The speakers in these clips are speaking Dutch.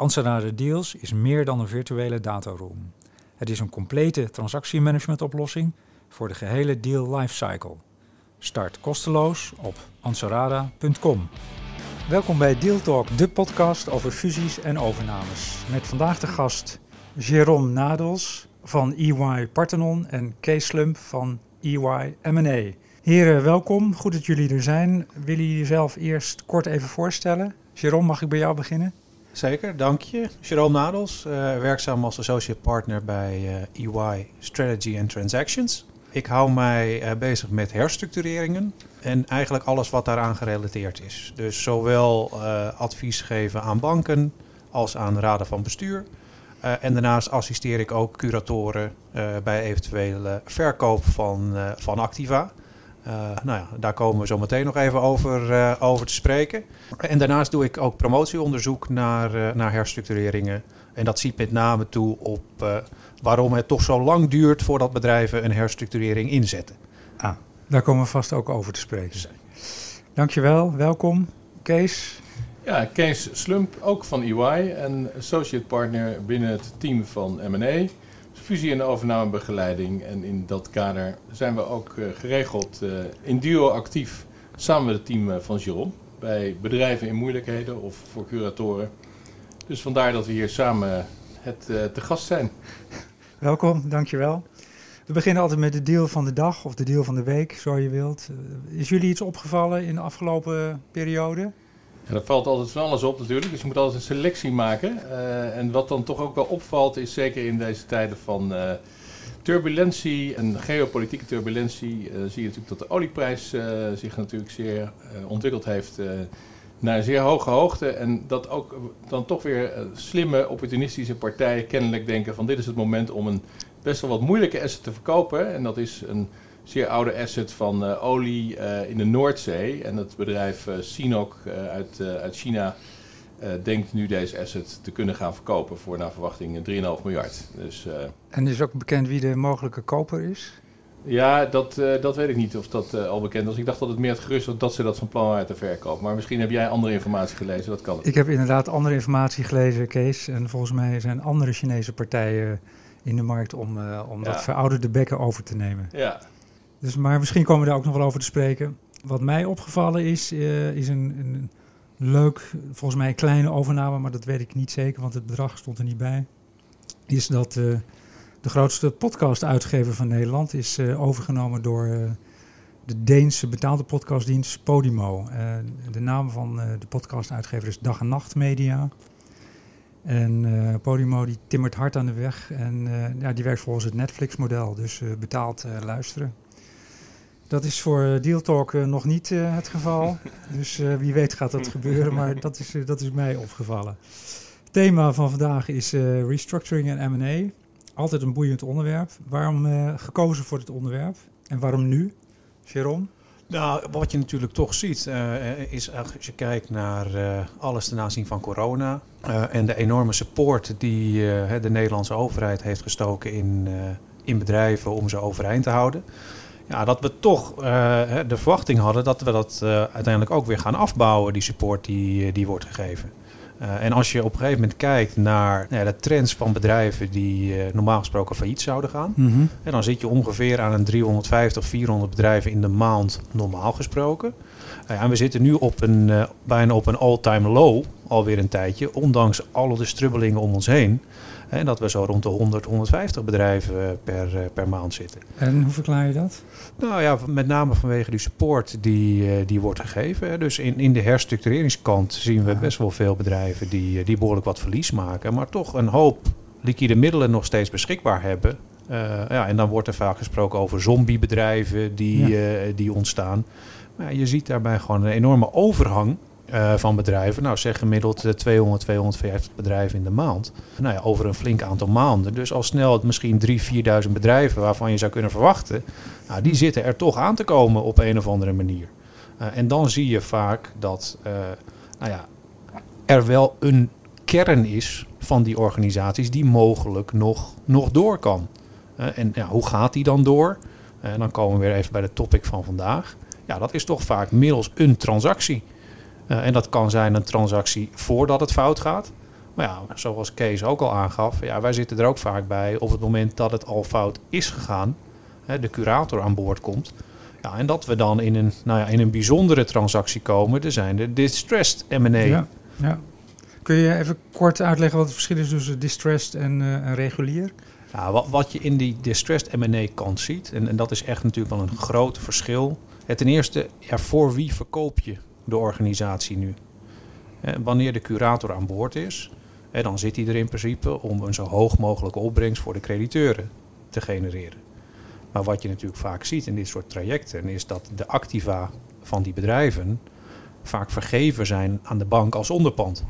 Anserada Deals is meer dan een virtuele dataroom. Het is een complete transactiemanagementoplossing voor de gehele deal lifecycle. Start kosteloos op anserada.com. Welkom bij Deal Talk, de podcast over fusies en overnames. Met vandaag de gast Jérôme Nadels van EY Parthenon en Kees Slump van EY M&A. Heren, welkom. Goed dat jullie er zijn. Willen jullie jezelf eerst kort even voorstellen? Jérôme, mag ik bij jou beginnen? Zeker, dank je. Jerome Nadels, uh, werkzaam als associate partner bij EY Strategy and Transactions. Ik hou mij uh, bezig met herstructureringen en eigenlijk alles wat daaraan gerelateerd is. Dus zowel advies geven aan banken als aan raden van bestuur. en daarnaast assisteer ik ook curatoren bij eventuele verkoop van, van activa. Uh, nou ja, daar komen we zo meteen nog even over, uh, over te spreken. En daarnaast doe ik ook promotieonderzoek naar, uh, naar herstructureringen. En dat ziet met name toe op waarom het toch zo lang duurt voordat bedrijven een herstructurering inzetten. Ah, daar komen we vast ook over te spreken. Dankjewel, welkom. Kees? Ja, Kees Slump, ook van EY en associate partner binnen het team van M&A fusie- en overnamebegeleiding. En in dat kader zijn we ook uh, geregeld uh, in duo actief samen met het team uh, van Jérôme. Bij bedrijven in moeilijkheden of voor curatoren. Dus vandaar dat we hier samen het te gast zijn. Welkom, dankjewel. We beginnen altijd met de deal van de dag of de deal van de week, zo je wilt. Is jullie iets opgevallen in de afgelopen periode? En er valt altijd van alles op natuurlijk, dus je moet altijd een selectie maken. Uh, en wat dan toch ook wel opvalt, is zeker in deze tijden van uh, turbulentie en geopolitieke turbulentie, uh, zie je natuurlijk dat de olieprijs zich natuurlijk zeer ontwikkeld heeft naar een zeer hoge hoogte. En dat ook dan toch weer slimme, opportunistische partijen kennelijk denken van dit is het moment om een best wel wat moeilijke asset te verkopen. En dat is een zeer oude asset van uh, olie uh, in de Noordzee. En het bedrijf uh, Sinok uit, uit China denkt nu deze asset te kunnen gaan verkopen voor naar verwachting 3,5 miljard. Dus, en is ook bekend wie de mogelijke koper is? Ja, dat, dat weet ik niet of dat al bekend is. Ik dacht dat het meer het gerust was dat ze dat van plan waren te verkopen. Maar misschien heb jij andere informatie gelezen, dat kan Ik heb inderdaad andere informatie gelezen, Kees. En volgens mij zijn andere Chinese partijen in de markt om, om ja. dat verouderde bekken over te nemen. Ja, dus, maar misschien komen we daar ook nog wel over te spreken. Wat mij opgevallen is, uh, is een, een, leuk, volgens mij kleine overname, maar dat weet ik niet zeker, want het bedrag stond er niet bij. Is dat uh, de grootste podcast-uitgever van Nederland is uh, overgenomen door de Deense betaalde podcastdienst Podimo. de naam van de podcast-uitgever is Dag en Nacht Media. En Podimo die timmert hard aan de weg en ja, die werkt volgens het Netflix-model, dus betaald luisteren. Dat is voor Deal Talk uh, nog niet uh, het geval. Dus uh, wie weet gaat dat gebeuren, maar dat is, dat is mij opgevallen. Het thema van vandaag is restructuring en M&A. Altijd een boeiend onderwerp. Waarom gekozen voor dit onderwerp en waarom nu, Jérôme? Nou, wat je natuurlijk toch ziet, is als je kijkt naar alles ten aanzien van corona en de enorme support die de Nederlandse overheid heeft gestoken in, in bedrijven om ze overeind te houden ja, dat we toch uh, de verwachting hadden dat we dat uh, uiteindelijk ook weer gaan afbouwen, die support die, eh, die wordt gegeven. Uh, en als je op een gegeven moment kijkt naar nou ja, de trends van bedrijven die normaal gesproken failliet zouden gaan, mm -hmm. en dan zit je ongeveer aan een 350, 400 bedrijven in de maand normaal gesproken. en we zitten nu op een, bijna op een all-time low alweer een tijdje, ondanks alle de strubbelingen om ons heen. En dat we zo rond de 100, 150 bedrijven per, eh, per maand zitten. En hoe verklaar je dat? Nou ja, met name vanwege die support die, eh, die wordt gegeven. Dus in, in de herstructureringskant zien we best wel veel bedrijven die, eh, die behoorlijk wat verlies maken. Maar toch een hoop liquide middelen nog steeds beschikbaar hebben. Uh, ja, en dan wordt er vaak gesproken over zombiebedrijven die, ja. uh, die ontstaan. Maar je ziet daarbij gewoon een enorme overhang uh, van bedrijven. Nou, zeg gemiddeld 200, 250 bedrijven in de maand. Nou ja, over een flink aantal maanden. Dus al snel misschien 3.000, 4.000 bedrijven waarvan je zou kunnen verwachten... Nou, die zitten er toch aan te komen op een of andere manier. Uh, en dan zie je vaak dat nou ja, er wel een kern is van die organisaties die mogelijk nog, nog door kan. en ja, hoe gaat die dan door? En dan komen we weer even bij de topic van vandaag. Ja, dat is toch vaak middels een transactie. Uh, en dat kan zijn een transactie voordat het fout gaat. Maar ja, zoals Kees ook al aangaf, ja, wij zitten er ook vaak bij op het moment dat het al fout is gegaan, hè, de curator aan boord komt. Ja, en dat we dan in een, nou ja, in een bijzondere transactie komen, er zijn de distressed M&A. Ja, ja. Kun je even kort uitleggen wat het verschil is tussen distressed en, uh, en regulier? Nou, wat, wat je in die distressed M&A kant ziet, en, en dat is echt natuurlijk wel een groot verschil. Het ten eerste, ja, voor wie verkoop je de organisatie nu? wanneer de curator aan boord is, dan zit hij er in principe om een zo hoog mogelijke opbrengst voor de crediteuren te genereren. Maar wat je natuurlijk vaak ziet in dit soort trajecten is dat de activa van die bedrijven vaak vergeven zijn aan de bank als onderpand.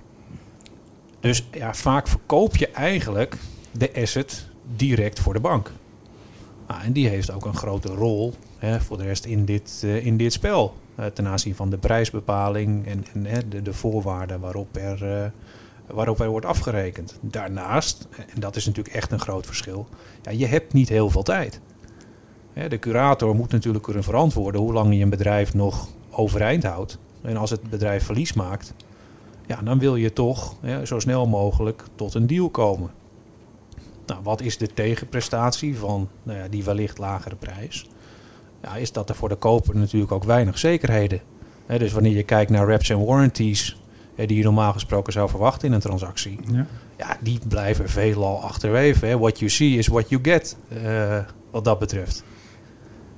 Dus ja, vaak verkoop je eigenlijk de asset direct voor de bank. Ah, en die heeft ook een grote rol hè, voor de rest in dit, uh, in dit spel. Uh, ten aanzien van de prijsbepaling en, en de, de, voorwaarden waarop er, uh, waarop er wordt afgerekend. Daarnaast, en dat is natuurlijk echt een groot verschil, ja, je hebt niet heel veel tijd. De curator moet natuurlijk kunnen verantwoorden hoe lang je een bedrijf nog overeind houdt. En als het bedrijf verlies maakt, ja, dan wil je toch zo snel mogelijk tot een deal komen. Nou, wat is de tegenprestatie van nou ja, die wellicht lagere prijs? Ja, is dat er voor de koper natuurlijk ook weinig zekerheden. He, dus wanneer je kijkt naar reps en warranties, he, die je normaal gesproken zou verwachten in een transactie, ja, ja die blijven veelal achterweven. He. What you see is what you get, uh, wat dat betreft.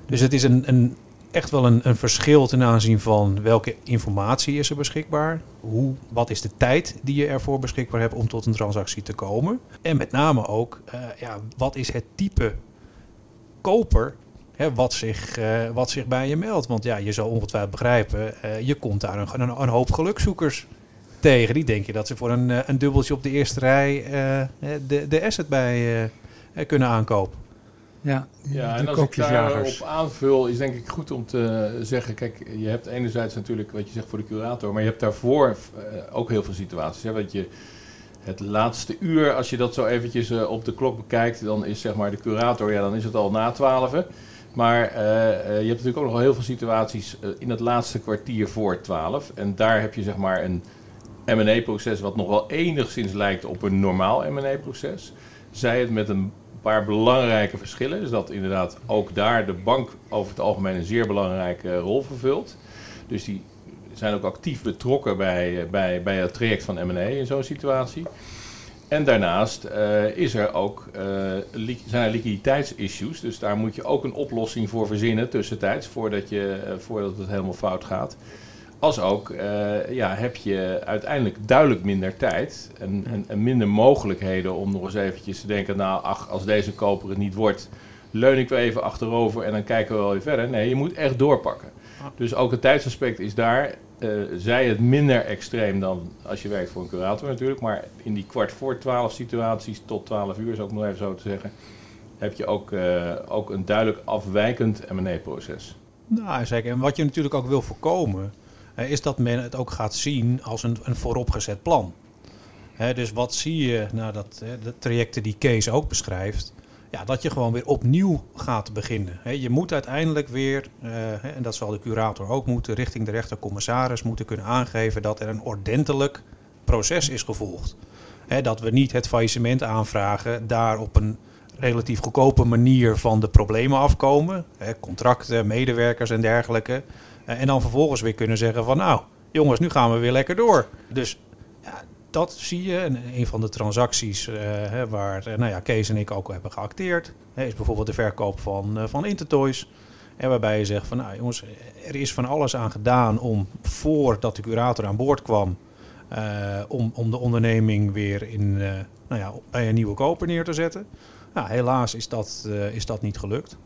Dus het is een, een echt wel een, een, verschil ten aanzien van welke informatie is er beschikbaar. Hoe, wat is de tijd die je ervoor beschikbaar hebt om tot een transactie te komen. En met name ook, uh, ja, wat is het type koper hè, wat, zich, uh, wat zich bij je meldt. Want ja, je zal ongetwijfeld begrijpen, uh, je komt daar een, een, een, hoop gelukzoekers tegen. Die denken dat ze voor een, een dubbeltje op de eerste rij de, de asset bij kunnen aankopen. Ja, ja en als ik daarop aanvul, is denk ik goed om te zeggen... Kijk, je hebt enerzijds natuurlijk wat je zegt voor de curator... maar je hebt daarvoor uh, ook heel veel situaties. Hè, want je, het laatste uur, als je dat zo eventjes uh, op de klok bekijkt... dan is zeg maar de curator, ja, dan is het al na twaalf. Maar uh, je hebt natuurlijk ook nog wel heel veel situaties in het laatste kwartier voor twaalf. En daar heb je zeg maar een M&A-proces wat nog wel enigszins lijkt op een normaal M&A-proces. Zij het met een paar belangrijke verschillen. Dus dat inderdaad ook daar de bank over het algemeen een zeer belangrijke rol vervult. Dus die zijn ook actief betrokken bij, bij, bij het traject van M&A in zo'n situatie. En daarnaast uh, is er ook, uh, zijn er liquiditeitsissues. Dus daar moet je ook een oplossing voor verzinnen tussentijds, voordat, je, uh, voordat het helemaal fout gaat. Als ook ja, heb je uiteindelijk duidelijk minder tijd en, en, en, minder mogelijkheden om nog eens eventjes te denken... nou, ach, als deze koper het niet wordt, leun ik wel even achterover en dan kijken we wel weer verder. Nee, je moet echt doorpakken. Dus ook het tijdsaspect is daar uh, zij het minder extreem dan als je werkt voor een curator natuurlijk. Maar in die kwart voor twaalf situaties tot twaalf uur, zou ik nog even zo te zeggen, heb je ook, uh, ook een duidelijk afwijkend M&A-proces. Nou, zeker. En wat je natuurlijk ook wil voorkomen, uh, is dat men het ook gaat zien als een, een vooropgezet plan. Dus wat zie je, nou, dat, de trajecten die Kees ook beschrijft, ja, dat je gewoon weer opnieuw gaat beginnen. je moet uiteindelijk weer, uh, en dat zal de curator ook moeten, richting de rechtercommissaris moeten kunnen aangeven dat er een ordentelijk proces is gevolgd. dat we niet het faillissement aanvragen, daar op een relatief goedkope manier van de problemen afkomen, contracten, medewerkers en dergelijke. Uh, en dan vervolgens weer kunnen zeggen van nou, jongens, nu gaan we weer lekker door. Dus dat zie je. En een van de transacties hè, waar uh, nou ja, Kees en ik ook hebben geacteerd, is bijvoorbeeld de verkoop van, uh, van Intertoys. En waarbij je zegt van nou jongens, er is van alles aan gedaan om voordat de curator aan boord kwam, om, om de onderneming weer in, nou ja, bij een nieuwe koper neer te zetten. Nou, helaas is dat, is dat niet gelukt.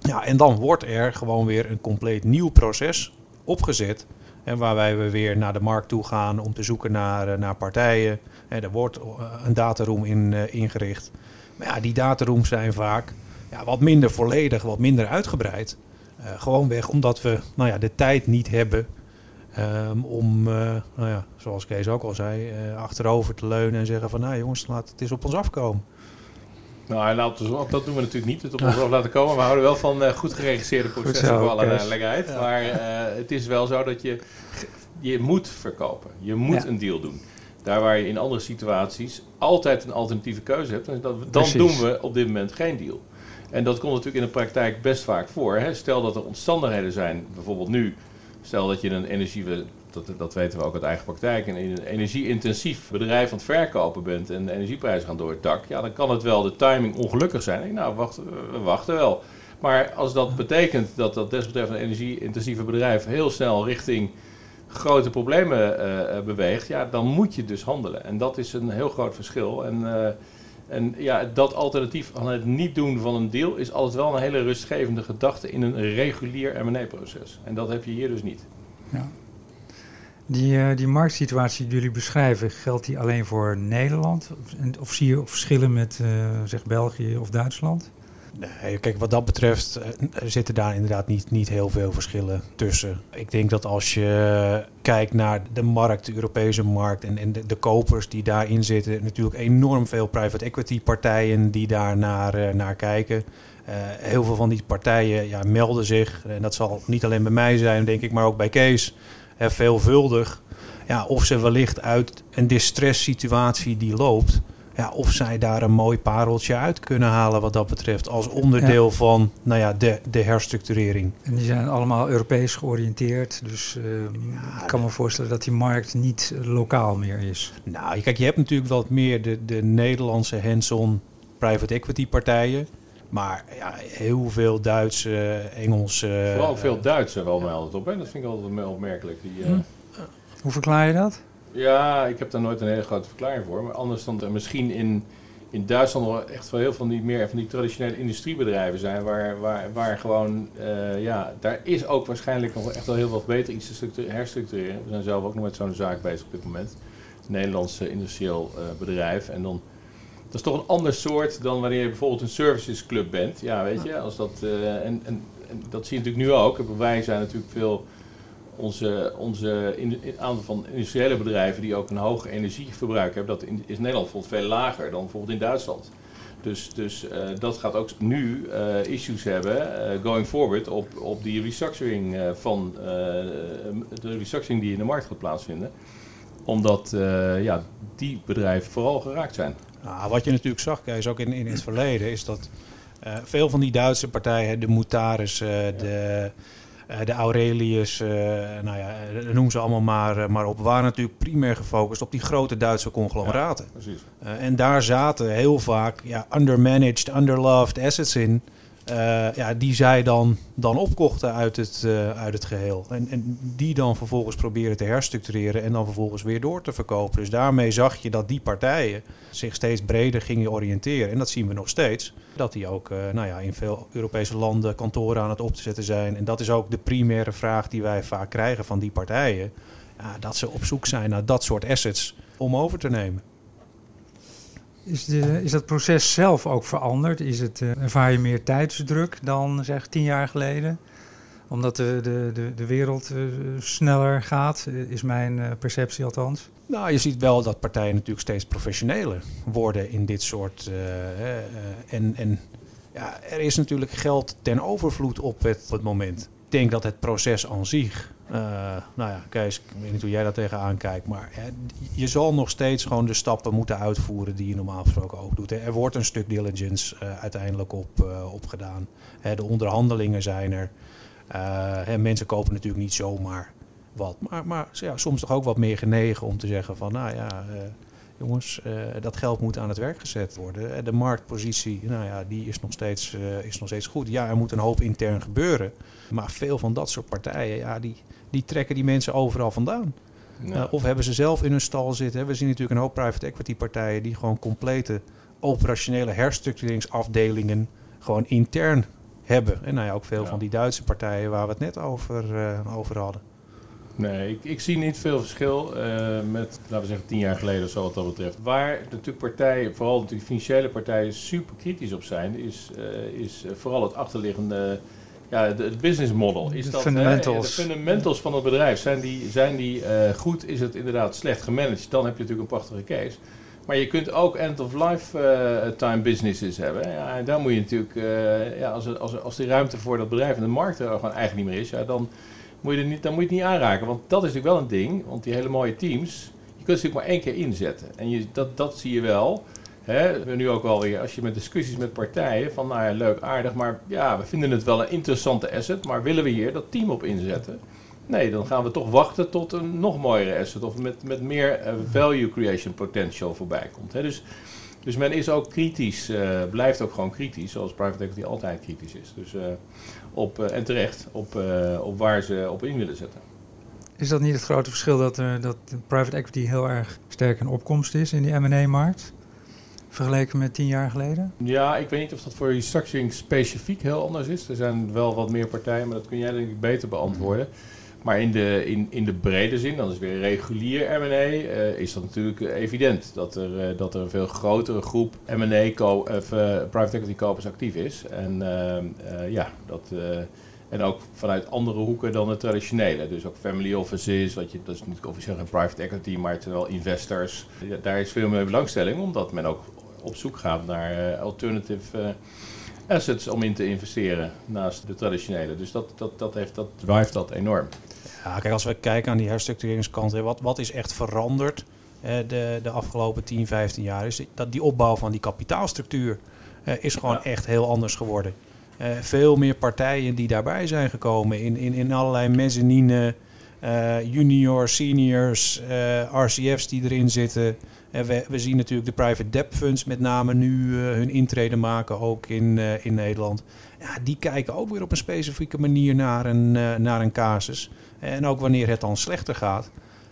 Ja, en dan wordt er gewoon weer een compleet nieuw proces opgezet En waarbij we weer naar de markt toe gaan om te zoeken naar, naar partijen. En er wordt een dataroom in ingericht. Maar ja, die datarooms zijn vaak ja, wat minder volledig, wat minder uitgebreid. Uh, gewoonweg omdat we nou ja, de tijd niet hebben um, om, nou ja, zoals Kees ook al zei, achterover te leunen en zeggen van nou jongens, laat het eens op ons afkomen. Nou, laat ons, dat doen we natuurlijk niet, het op ons af laten komen. We houden wel van goed geregisseerde processen voor alle duidelijkheid. Ja. Maar het is wel zo dat je, je moet verkopen. Je moet ja. een deal doen. Daar waar je in andere situaties altijd een alternatieve keuze hebt, dan, dan doen we op dit moment geen deal. En dat komt natuurlijk in de praktijk best vaak voor. Hè? Stel dat er omstandigheden zijn, bijvoorbeeld nu, stel dat je een energie, dat, dat weten we ook uit eigen praktijk, een energie-intensief bedrijf aan het verkopen bent en de energieprijzen gaan door het dak, ja, dan kan het wel de timing ongelukkig zijn. Nou, wacht, we wachten wel. Maar als dat betekent dat dat desbetreffende energie-intensieve bedrijf heel snel richting grote problemen uh, beweegt, ja, dan moet je dus handelen. En dat is een heel groot verschil. En en ja, dat alternatief van het niet doen van een deal is altijd wel een hele rustgevende gedachte in een regulier M&A-proces. En dat heb je hier dus niet. Ja. Die, uh, die marktsituatie die jullie beschrijven, geldt die alleen voor Nederland? Of, zie je verschillen met uh, zeg België of Duitsland? Nee, kijk, wat dat betreft uh, zitten daar inderdaad niet, niet heel veel verschillen tussen. Ik denk dat als je kijkt naar de markt, de Europese markt en, de, de, kopers die daarin zitten, natuurlijk enorm veel private equity partijen die daar naar, naar kijken. Heel veel van die partijen ja, melden zich, en dat zal niet alleen bij mij zijn, denk ik, maar ook bij Kees, veelvuldig. Ja, of ze wellicht uit een distress situatie die loopt, ja, of zij daar een mooi pareltje uit kunnen halen wat dat betreft. Als onderdeel van nou ja, de, de herstructurering. En die zijn allemaal Europees georiënteerd. Dus uh, ik kan me voorstellen dat die markt niet lokaal meer is. Nou, kijk, je hebt natuurlijk wat meer de, de Nederlandse hands-on private equity partijen. Maar ja, heel veel Duitse, Engelse... Vooral veel Duitse wel mij altijd op. Hè? Dat vind ik altijd opmerkelijk. Die, uh... Hoe verklaar je dat? Ja, ik heb daar nooit een hele grote verklaring voor. Maar anders dan er misschien in, in Duitsland echt wel heel veel van die, meer van die traditionele industriebedrijven zijn. Waar, waar, waar gewoon, uh, ja, daar is ook waarschijnlijk nog echt wel heel wat beter iets te herstructureren. We zijn zelf ook nog met zo'n zaak bezig op dit moment. Nederlandse industrieel uh, bedrijf. En dan, dat is toch een ander soort dan wanneer je bijvoorbeeld een servicesclub bent. Ja, weet je, als dat, uh, en, en, dat zie je natuurlijk nu ook. Wij zijn natuurlijk veel onze, onze in, in, aantal van industriële bedrijven die ook een hoog energieverbruik hebben, dat in, is Nederland bijvoorbeeld veel lager dan bijvoorbeeld in Duitsland. Dus, dus uh, dat gaat ook nu uh, issues hebben, going forward, op, op die restructuring van de restructuring die in de markt gaat plaatsvinden. Omdat ja, die bedrijven vooral geraakt zijn. Nou, wat je natuurlijk zag, Kees, ook in, in het verleden, is dat veel van die Duitse partijen, de Mutaris, de uh, de Aurelius, nou ja, eh, noem ze allemaal maar, maar op, waren natuurlijk primair gefocust op die grote Duitse conglomeraten. Ja, en daar zaten heel vaak ja, undermanaged, underloved assets in. Uh, ja, die zij dan, dan opkochten uit het, uh, uit het geheel. En, en die dan vervolgens proberen te herstructureren en dan vervolgens weer door te verkopen. Dus daarmee zag je dat die partijen zich steeds breder gingen oriënteren. En dat zien we nog steeds. Dat die ook uh, nou ja, in veel Europese landen kantoren aan het op te zetten zijn. En dat is ook de primaire vraag die wij vaak krijgen van die partijen. Ja, dat ze op zoek zijn naar dat soort assets om over te nemen. Is, is dat proces zelf ook veranderd? Is het, uh, ervaar je meer tijdsdruk dan zeg tien jaar geleden? Omdat de, de, de, wereld uh, sneller gaat, is mijn perceptie althans. Nou, je ziet wel dat partijen natuurlijk steeds professioneler worden in dit soort. en en ja, er is natuurlijk geld ten overvloed op op het moment. Denk dat het proces aan zich uh, nou ja, Kees, ik weet niet hoe jij daar tegenaan kijkt, maar je zal nog steeds gewoon de stappen moeten uitvoeren die je normaal gesproken ook doet. Hè. Er wordt een stuk diligence uh, uiteindelijk op, uh, gedaan. Hè, de onderhandelingen zijn er. Hè, mensen kopen natuurlijk niet zomaar wat, maar, maar ja, soms toch ook wat meer genegen om te zeggen van, nou ja, jongens, dat geld moet aan het werk gezet worden. De marktpositie, nou ja, die is nog, steeds, is nog steeds goed. Ja, er moet een hoop intern gebeuren. Maar veel van dat soort partijen, ja, die, die trekken die mensen overal vandaan. Uh, of hebben ze zelf in hun stal zitten. We zien natuurlijk een hoop private equity partijen die gewoon complete operationele herstructureringsafdelingen gewoon intern hebben. En nou ja, ook veel van die Duitse partijen waar we het net over, over hadden. Nee, ik, ik zie niet veel verschil uh, met, laten we zeggen, tien jaar geleden of zo wat dat betreft. Waar natuurlijk partijen, vooral natuurlijk financiële partijen, super kritisch op zijn, is, uh, is vooral het achterliggende, ja, het business model. Is de dat, fundamentals. De fundamentals van het bedrijf, zijn die, zijn die goed? Is het inderdaad slecht gemanaged? Dan heb je natuurlijk een prachtige case. Maar je kunt ook end-of-life-time businesses hebben. Ja, en daar moet je natuurlijk, ja, als, als, als die ruimte voor dat bedrijf en de markt er gewoon eigenlijk niet meer is, ja, dan niet, dan moet je het niet aanraken. Want dat is natuurlijk wel een ding. Want die hele mooie teams, je kunt ze natuurlijk maar één keer inzetten. En je, dat, dat zie je wel. Hè, nu ook wel weer, als je met discussies met partijen, van nou ja, leuk, aardig, maar ja, we vinden het wel een interessante asset, maar willen we hier dat team op inzetten? Nee, dan gaan we toch wachten tot een nog mooiere asset of met, met meer uh, value creation potential voorbij komt. Hè. Dus, dus men is ook kritisch, uh, blijft ook gewoon kritisch, zoals private equity altijd kritisch is. Dus, uh, op, uh, en terecht op, op waar ze op in willen zetten. Is dat niet het grote verschil dat, dat private equity heel erg sterk in opkomst is in die M&A-markt? Vergeleken met tien jaar geleden? Ja, ik weet niet of dat voor restructuring specifiek heel anders is. Er zijn wel wat meer partijen, maar dat kun jij denk ik beter beantwoorden. Maar in de, in, in de brede zin, dan is weer regulier M&A, uh, is dat natuurlijk evident. Dat er, uh, dat er een veel grotere groep M&A, of uh, private equity kopers actief is. En ja, dat... en ook vanuit andere hoeken dan het traditionele. Dus ook family offices, wat je, dat is niet officieel geen private equity, maar terwijl investors. Ja, daar is veel meer belangstelling, omdat men ook op zoek gaat naar alternative assets om in te investeren naast de traditionele. Dus dat, dat, dat, heeft, dat drive dat enorm. Ja, kijk, als we kijken aan die herstructureringskant, wat, wat is echt veranderd de, de afgelopen 10, 15 jaar, is dat die opbouw van die kapitaalstructuur is gewoon ja. echt heel anders geworden. Veel meer partijen die daarbij zijn gekomen in, in, in allerlei mezzanine, uh, junior, seniors, uh, RCF's die erin zitten. We, we, zien natuurlijk de private debt funds met name nu hun intrede maken, ook in, in Nederland. Ja, die kijken ook weer op een specifieke manier naar een, naar een casus. En ook wanneer het dan slechter gaat.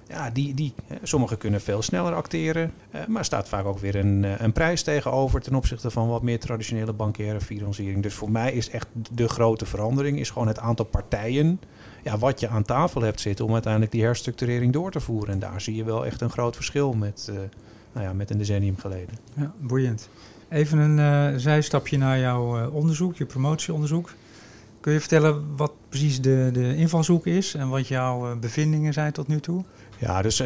Ja, die, die, sommigen kunnen veel sneller acteren, maar staat vaak ook weer een, een prijs tegenover ten opzichte van wat meer traditionele bankaire financiering. Dus voor mij is echt de grote verandering is gewoon het aantal partijen ja, wat je aan tafel hebt zitten om uiteindelijk die herstructurering door te voeren. En daar zie je wel echt een groot verschil met, nou ja, met een decennium geleden. Ja, boeiend. Even een uh, zijstapje naar jouw uh, onderzoek, je promotieonderzoek. Kun je vertellen wat precies de, de invalshoek is en wat jouw bevindingen zijn tot nu toe? Ja, dus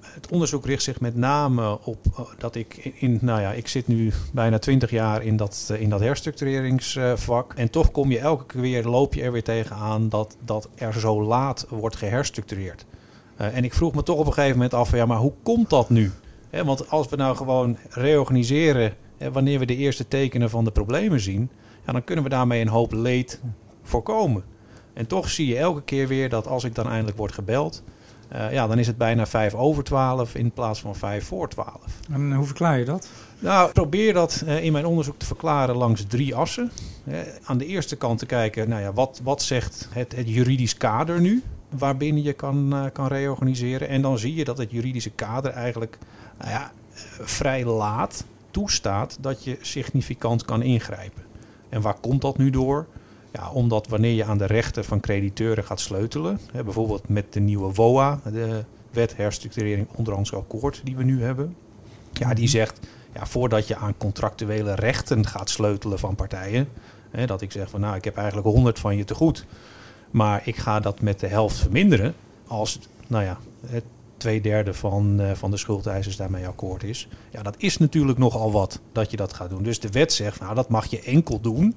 het onderzoek richt zich met name op dat ik in, nou ja, ik zit nu bijna twintig jaar in dat, in dat herstructureringsvak. en toch kom je elke keer weer, loop je er weer tegenaan dat, dat er zo laat wordt geherstructureerd. en ik vroeg me toch op een gegeven moment af, ja, maar hoe komt dat nu? Want als we nou gewoon reorganiseren wanneer we de eerste tekenen van de problemen zien, ja, dan kunnen we daarmee een hoop leed voorkomen. En toch zie je elke keer weer dat als ik dan eindelijk word gebeld, uh, ja, dan is het bijna 5 over 12 in plaats van 5 voor 12. En hoe verklaar je dat? Nou, ik probeer dat uh, in mijn onderzoek te verklaren langs drie assen. Uh, aan de eerste kant te kijken, nou ja, wat, wat zegt het, het juridisch kader nu? Waarbinnen je kan, kan reorganiseren. En dan zie je dat het juridische kader eigenlijk nou ja, vrij laat toestaat dat je significant kan ingrijpen. En waar komt dat nu door? Ja, omdat wanneer je aan de rechten van crediteuren gaat sleutelen, hè, bijvoorbeeld met de nieuwe WOA, de wet herstructurering onderhandsakkoord die we nu hebben, ja, die zegt, ja, voordat je aan contractuele rechten gaat sleutelen van partijen, hè, dat ik zeg van nou, ik heb eigenlijk 100 van je te goed, maar ik ga dat met de helft verminderen als, nou ja, het twee derde van, uh, van de schuldeisers daarmee akkoord is. Ja, dat is natuurlijk nogal wat dat je dat gaat doen. Dus de wet zegt, nou, dat mag je enkel doen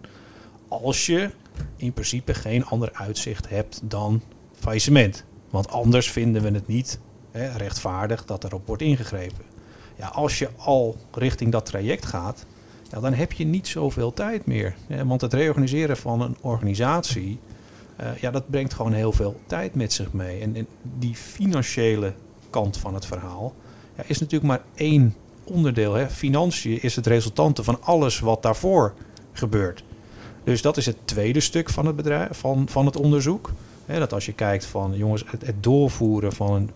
als je in principe geen ander uitzicht hebt dan faillissement. Want anders vinden we het niet hè, rechtvaardig dat erop wordt ingegrepen. Ja, als je al richting dat traject gaat, ja, dan heb je niet zoveel tijd meer. Hè, want het reorganiseren van een organisatie, uh, ja, dat brengt gewoon heel veel tijd met zich mee. En, en die financiële kant van het verhaal ja, is natuurlijk maar één onderdeel. Hè. Financiën is het resultante van alles wat daarvoor gebeurt. Dus dat is het tweede stuk van het, bedrijf, van, van het onderzoek. He, dat als je kijkt van jongens, het, het doorvoeren van een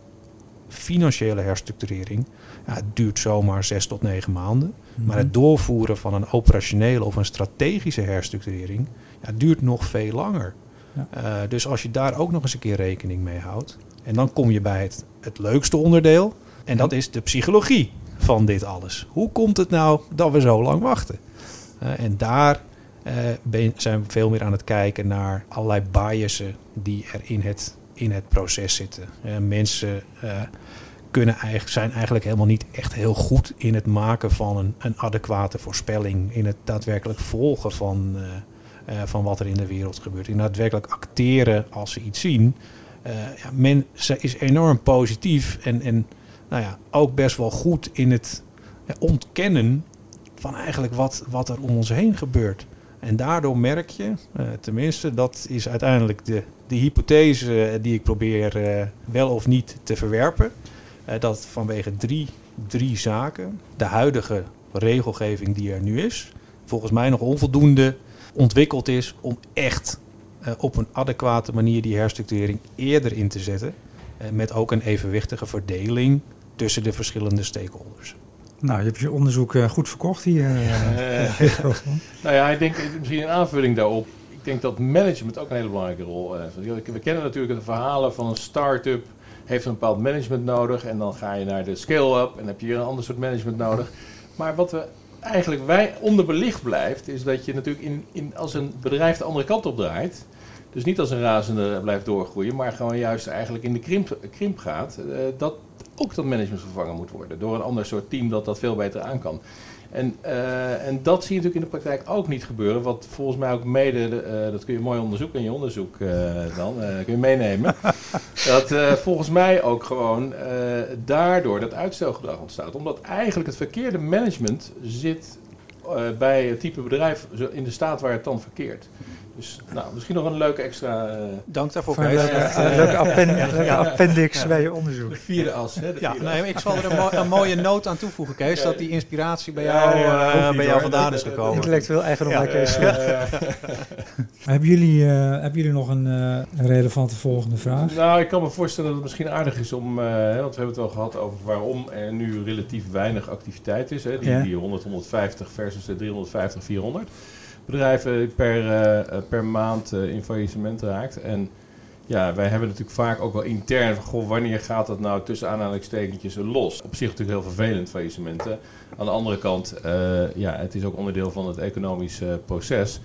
financiële herstructurering ja, het duurt zomaar zes tot negen maanden. Maar het doorvoeren van een operationele of een strategische herstructurering ja, duurt nog veel langer. Ja. dus als je daar ook nog eens een keer rekening mee houdt. En dan kom je bij het, het leukste onderdeel. En dat is de psychologie van dit alles. Hoe komt het nou dat we zo lang wachten? en daar uh, zijn we veel meer aan het kijken naar allerlei biasen die er in het, in het proces zitten. Mensen kunnen eigenlijk, zijn eigenlijk helemaal niet echt heel goed in het maken van een, een adequate voorspelling. In het daadwerkelijk volgen van, van wat er in de wereld gebeurt. In daadwerkelijk acteren als ze iets zien. ja, men is enorm positief en, en nou ja, ook best wel goed in het ontkennen van eigenlijk wat, wat er om ons heen gebeurt. En daardoor merk je, uh, tenminste, dat is uiteindelijk de, de hypothese die ik probeer wel of niet te verwerpen. Dat vanwege drie, drie zaken de huidige regelgeving die er nu is, volgens mij nog onvoldoende ontwikkeld is om echt op een adequate manier die herstructurering eerder in te zetten. met ook een evenwichtige verdeling tussen de verschillende stakeholders. Nou, je hebt je onderzoek uh, goed verkocht hier. Uh, nou ja, ik denk misschien een aanvulling daarop. Ik denk dat management ook een hele belangrijke rol heeft. We kennen natuurlijk de verhalen van een start-up heeft een bepaald management nodig. En dan ga je naar de scale-up en heb je hier een ander soort management nodig. Maar wat we eigenlijk wij onderbelicht blijft, is dat je natuurlijk in, in, als een bedrijf de andere kant op draait. Dus niet als een razende blijft doorgroeien, maar gewoon juist eigenlijk in de krimp, krimp gaat. Uh, dat ook dat management vervangen moet worden door een ander soort team dat dat veel beter aan kan. En, uh, en dat zie je natuurlijk in de praktijk ook niet gebeuren. Wat volgens mij ook mede, uh, dat kun je mooi onderzoeken in je onderzoek uh, dan, kun je meenemen. dat volgens mij ook gewoon daardoor dat uitstelgedrag ontstaat. Omdat eigenlijk het verkeerde management zit bij het type bedrijf in de staat waar het dan verkeert. Dus nou, misschien nog een leuke extra... Uh, Dank daarvoor, Kees. Leuke, leuke, appendix, ja. appendix bij je onderzoek. De vierde as, hè? ja, nee, ik zal er een, een, mooie noot aan toevoegen, Kees, dat die inspiratie bij jou, uh, bij jou vandaan is gekomen. Intellectueel eigendom bij Kees. hebben, jullie, hebben jullie nog een, een, relevante volgende vraag? Nou, ik kan me voorstellen dat het misschien aardig is om... want we hebben het wel gehad over waarom er nu relatief weinig activiteit is. Hè? Die, die 100, 150 versus de 350, 400 bedrijven per, uh, per maand uh, in faillissement raakt. En ja, wij hebben natuurlijk vaak ook wel intern van, goh, wanneer gaat dat nou tussen aanhalingstekentjes los? Op zich natuurlijk heel vervelend, faillissementen. Aan de andere kant, uh, ja, het is ook onderdeel van het economische proces.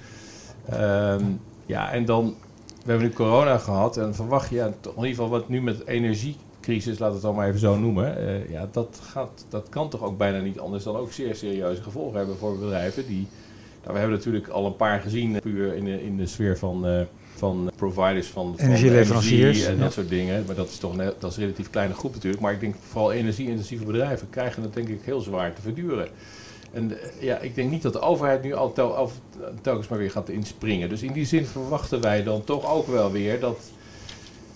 Um, ja, en dan, we hebben nu corona gehad en verwacht je, ja, in ieder geval wat nu met energiecrisis, laat het dan maar even zo noemen. Ja, dat, gaat, dat kan toch ook bijna niet anders dan ook zeer serieuze gevolgen hebben voor bedrijven die nou, we hebben natuurlijk al een paar gezien, eh, puur in de, in de sfeer van, uh, van providers van, van energieleveranciers en dat soort dingen. Maar dat is toch een, dat is een relatief kleine groep natuurlijk. Maar ik denk vooral energie-intensieve bedrijven krijgen het denk ik heel zwaar te verduren. En uh, ja, ik denk niet dat de overheid nu al tel, telkens maar weer gaat inspringen. Dus in die zin verwachten wij dan toch ook wel weer dat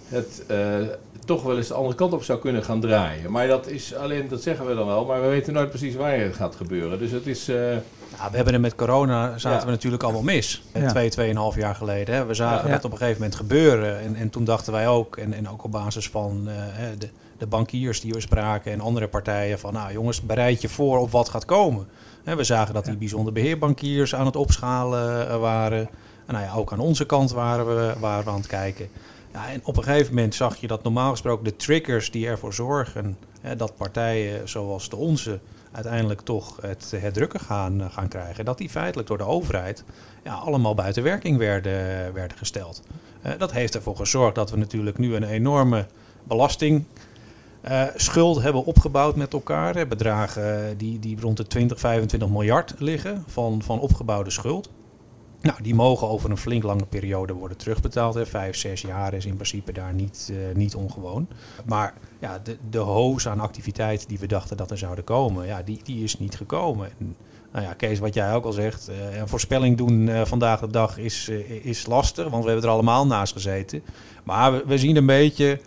het uh, toch wel eens de andere kant op zou kunnen gaan draaien. Maar dat is alleen, dat zeggen we dan wel, maar we weten nooit precies wanneer het gaat gebeuren. Dus het is. Uh, ja, we hebben er met corona zaten we natuurlijk allemaal mis. Ja. Twee, tweeënhalf jaar geleden. Hè. We zagen ja. dat op een gegeven moment gebeuren. En, en toen dachten wij ook, en, en ook op basis van uh, de, de bankiers die we spraken en andere partijen, van nou jongens, bereid je voor op wat gaat komen. Hè, we zagen dat die bijzonder beheerbankiers aan het opschalen waren. En nou ja, ook aan onze kant waren we, waren we aan het kijken. Ja, en op een gegeven moment zag je dat normaal gesproken de triggers die ervoor zorgen hè, dat partijen zoals de onze uiteindelijk toch het, het drukken gaan, eh, gaan krijgen, dat die feitelijk door de overheid ja, allemaal buiten werking werden, werden gesteld. Uh, dat heeft ervoor gezorgd dat we natuurlijk nu een enorme belasting. Uh, schuld hebben opgebouwd met elkaar. Bedragen die, die rond de 20, 25 miljard liggen van, van opgebouwde schuld. Nou, die mogen over een flink lange periode worden terugbetaald. Hè. Vijf, zes jaar is in principe daar niet, uh, niet ongewoon. Maar ja, de, de hoos aan activiteit die we dachten dat er zouden komen, ja, die, die is niet gekomen. En, nou ja, Kees, wat jij ook al zegt, uh, een voorspelling doen uh, vandaag de dag is, is lastig, want we hebben er allemaal naast gezeten. Maar we, we zien een beetje,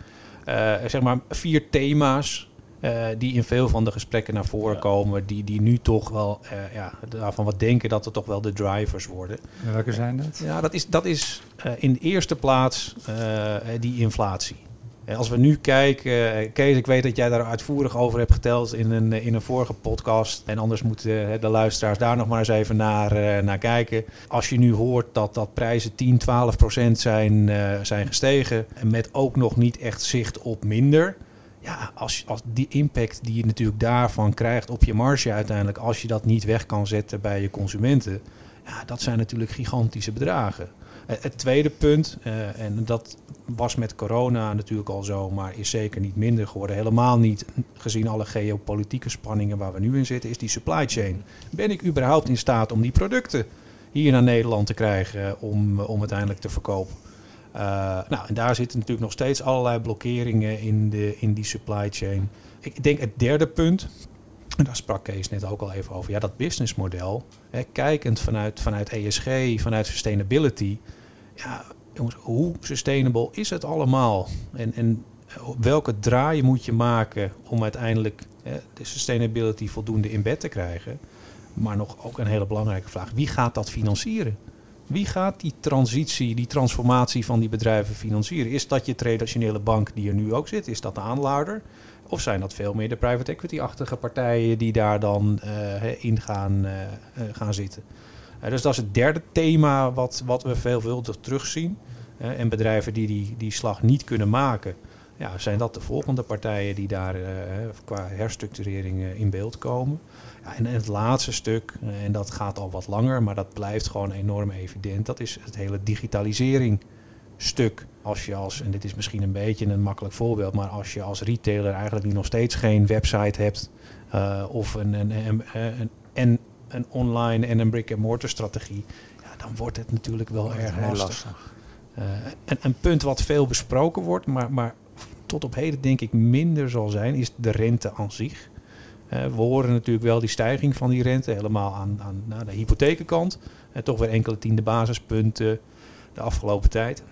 zeg maar, vier thema's uh, die in veel van de gesprekken naar voren ja. komen, die, die nu toch wel uh, ja, daarvan wat denken dat er toch wel de drivers worden. En welke zijn dat? Ja, dat is, dat is uh, in de eerste plaats die inflatie. Als we nu kijken, Kees, ik weet dat jij daar uitvoerig over hebt geteld in een, in een vorige podcast. En anders moeten de luisteraars daar nog maar eens even naar, naar kijken. Als je nu hoort dat, dat prijzen 10, 12 procent zijn, zijn gestegen. En met ook nog niet echt zicht op minder ja, als, als die impact die je natuurlijk daarvan krijgt op je marge uiteindelijk, als je dat niet weg kan zetten bij je consumenten, ja, dat zijn natuurlijk gigantische bedragen. Eh, het tweede punt, uh, en dat was met corona natuurlijk al zo, maar is zeker niet minder geworden. Helemaal niet gezien alle geopolitieke spanningen waar we nu in zitten, is die supply chain. Ben ik überhaupt in staat om die producten hier naar Nederland te krijgen om, om uiteindelijk te verkopen? Uh, nou, en daar zitten natuurlijk nog steeds allerlei blokkeringen in, de, in die supply chain. Ik denk het derde punt, en daar sprak Kees net ook al even over, ja, dat businessmodel, hè, kijkend vanuit, vanuit ESG, vanuit sustainability, ja, jongens, hoe sustainable is het allemaal? En, en welke draai moet je maken om uiteindelijk hè, de sustainability voldoende in bed te krijgen? Maar nog ook een hele belangrijke vraag, wie gaat dat financieren? Wie gaat die transitie, die transformatie van die bedrijven financieren? Is dat je traditionele bank die er nu ook zit? Is dat de aanlader? Of zijn dat veel meer de private equity-achtige partijen die daar dan uh, in gaan, uh, gaan zitten? dus dat is het derde thema wat, wat we veelvuldig terugzien. en bedrijven die, die die slag niet kunnen maken, ja, zijn dat de volgende partijen die daar qua herstructurering in beeld komen en het laatste stuk, eh, en dat gaat al wat langer, maar dat blijft gewoon enorm evident, dat is het hele digitalisering stuk. Als je als, en dit is misschien een beetje een makkelijk voorbeeld, maar als je als retailer eigenlijk nu nog steeds geen website hebt uh, of een, een, een, een, en een online en een brick-and-mortar strategie, ja, dan wordt het natuurlijk wel erg lastig. lastig. Uh, een, een punt wat veel besproken wordt, maar, maar tot op heden denk ik minder zal zijn, is de rente aan zich. Uh, we horen natuurlijk wel die stijging van die rente, helemaal aan, aan, aan de hypothekenkant. Uh, toch weer enkele tiende basispunten de afgelopen tijd.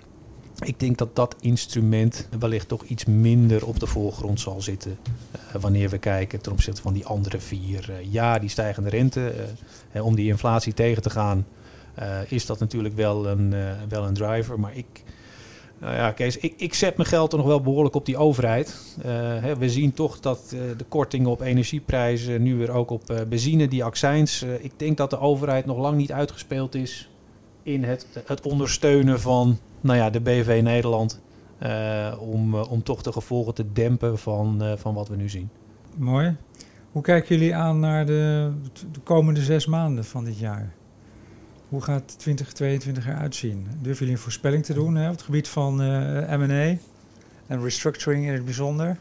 Ik denk dat dat instrument wellicht toch iets minder op de voorgrond zal zitten uh, wanneer we kijken ten opzichte van die andere vier. ja, die stijgende rente, om die inflatie tegen te gaan, is dat natuurlijk wel een, wel een driver. Maar ik, nou ja, Kees, ik, ik zet mijn geld er nog wel behoorlijk op die overheid. Uh, hè, we zien toch dat uh, de kortingen op energieprijzen, nu weer ook op uh, benzine, die accijns. ik denk dat de overheid nog lang niet uitgespeeld is in het, het ondersteunen van nou ja, de BV Nederland. om, om toch de gevolgen te dempen van, van wat we nu zien. Mooi. Hoe kijken jullie aan naar de, de komende zes maanden van dit jaar? Hoe gaat 2022 eruit zien? Durven jullie een voorspelling te doen hè, op het gebied van uh, eh, M&A en restructuring in het bijzonder?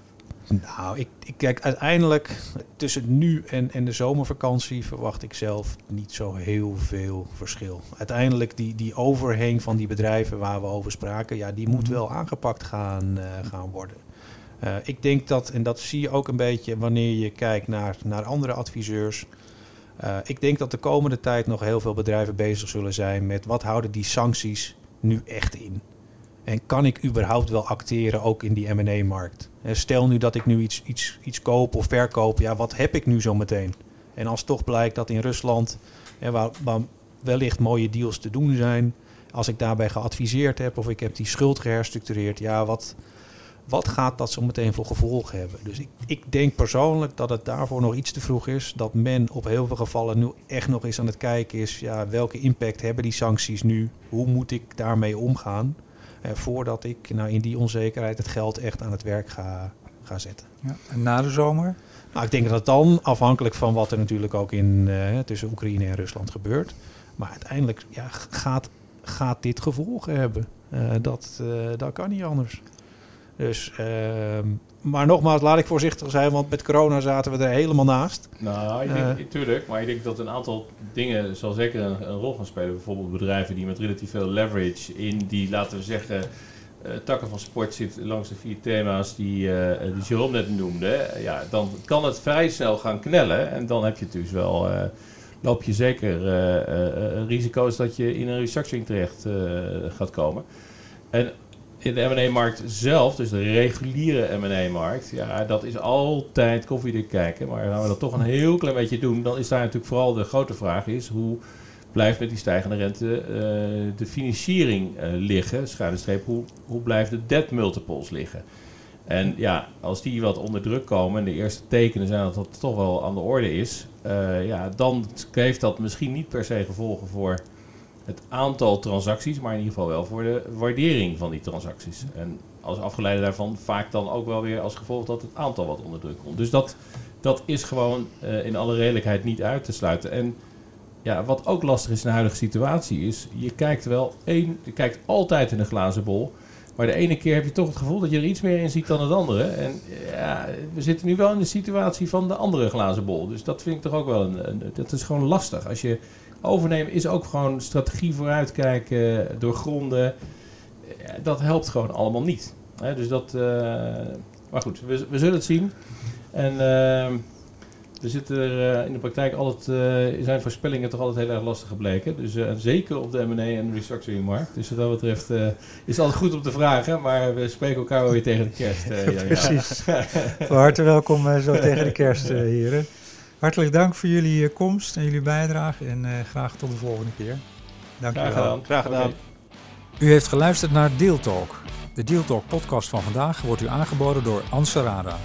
Nou, ik, ik, kijk uiteindelijk tussen nu en, en de zomervakantie verwacht ik zelf niet zo heel veel verschil. Uiteindelijk die, die overheen van die bedrijven waar we over spraken, ja, die moet mhm. wel aangepakt gaan, uh, gaan worden. Uh, ik denk dat, en dat zie je ook een beetje wanneer je kijkt naar, naar andere adviseurs. Uh, ik denk dat de komende tijd nog heel veel bedrijven bezig zullen zijn met wat houden die sancties nu echt in? En kan ik überhaupt wel acteren ook in die M&A-markt? Stel nu dat ik nu iets, iets, iets koop of verkoop, ja, wat heb ik nu zo meteen? En als toch blijkt dat in Rusland, waar, waar wellicht mooie deals te doen zijn, als ik daarbij geadviseerd heb of ik heb die schuld geherstructureerd, ja, wat, wat gaat dat zo meteen voor gevolgen hebben? Dus ik, ik denk persoonlijk dat het daarvoor nog iets te vroeg is. Dat men op heel veel gevallen nu echt nog eens aan het kijken is... Ja, welke impact hebben die sancties nu? Hoe moet ik daarmee omgaan? Eh, voordat ik nou, in die onzekerheid het geld echt aan het werk ga, ga zetten. Ja, en na de zomer? Nou, ik denk dat dan, afhankelijk van wat er natuurlijk ook in, uh, tussen Oekraïne en Rusland gebeurt... maar uiteindelijk ja, gaat, gaat dit gevolgen hebben. Uh, dat, uh, dat kan niet anders. Dus, uh, maar nogmaals, laat ik voorzichtig zijn, want met corona zaten we er helemaal naast. Nou, ik denk, uh, tuurlijk, maar ik denk dat een aantal dingen zal zeker een, een, rol gaan spelen. Bijvoorbeeld bedrijven die met relatief veel leverage in die, laten we zeggen, uh, takken van sport zitten langs de vier thema's die, uh, die Jerome net noemde. Ja, dan kan het vrij snel gaan knellen en dan heb je dus wel loop je zeker risico's dat je in een restructuring terecht gaat komen. En in de M&A-markt zelf, dus de reguliere M&A-markt, ja, dat is altijd koffiedik kijken. Maar gaan we dat toch een heel klein beetje doen, dan is daar natuurlijk vooral de grote vraag is, hoe blijft met die stijgende rente uh, de financiering uh, liggen? Schuine hoe, hoe blijft de debt multiples liggen? En ja, als die wat onder druk komen en de eerste tekenen zijn dat dat toch wel aan de orde is, uh, ja, dan heeft dat misschien niet per se gevolgen voor het aantal transacties, maar in ieder geval wel voor de waardering van die transacties. En als afgeleide daarvan vaak dan ook wel weer als gevolg dat het aantal wat onder druk komt. Dus dat, dat is gewoon uh, in alle redelijkheid niet uit te sluiten. En ja, wat ook lastig is in de huidige situatie is, je kijkt wel één, je kijkt altijd in een glazen bol. Maar de ene keer heb je toch het gevoel dat je er iets meer in ziet dan het andere. En ja, we zitten nu wel in de situatie van de andere glazen bol. Dus dat vind ik toch ook wel een, een dat is gewoon lastig. Als je overnemen is ook gewoon strategie vooruitkijken, doorgronden. Dat helpt gewoon allemaal niet. dus dat, uh, maar goed, we, we, zullen het zien. En uh, er zitten er uh, in de praktijk altijd, zijn voorspellingen toch altijd heel erg lastig gebleken. Dus zeker op de M&A en de restructuringmarkt. Dus wat dat betreft is het altijd goed om te vragen, maar we spreken elkaar wel weer tegen de kerst. Precies. Van harte welkom zo tegen de kerst, heren. Hartelijk dank voor jullie komst en jullie bijdrage en graag tot de volgende keer. Dank graag gedaan. Graag gedaan. U heeft geluisterd naar Deal Talk. De Deal Talk podcast van vandaag wordt u aangeboden door Ansarada.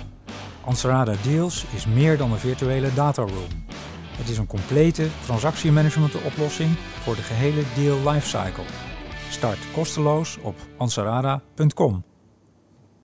Ansarada Deals is meer dan een virtuele dataroom. Het is een complete transactiemanagement oplossing voor de gehele deal lifecycle. Start kosteloos op ansarada.com.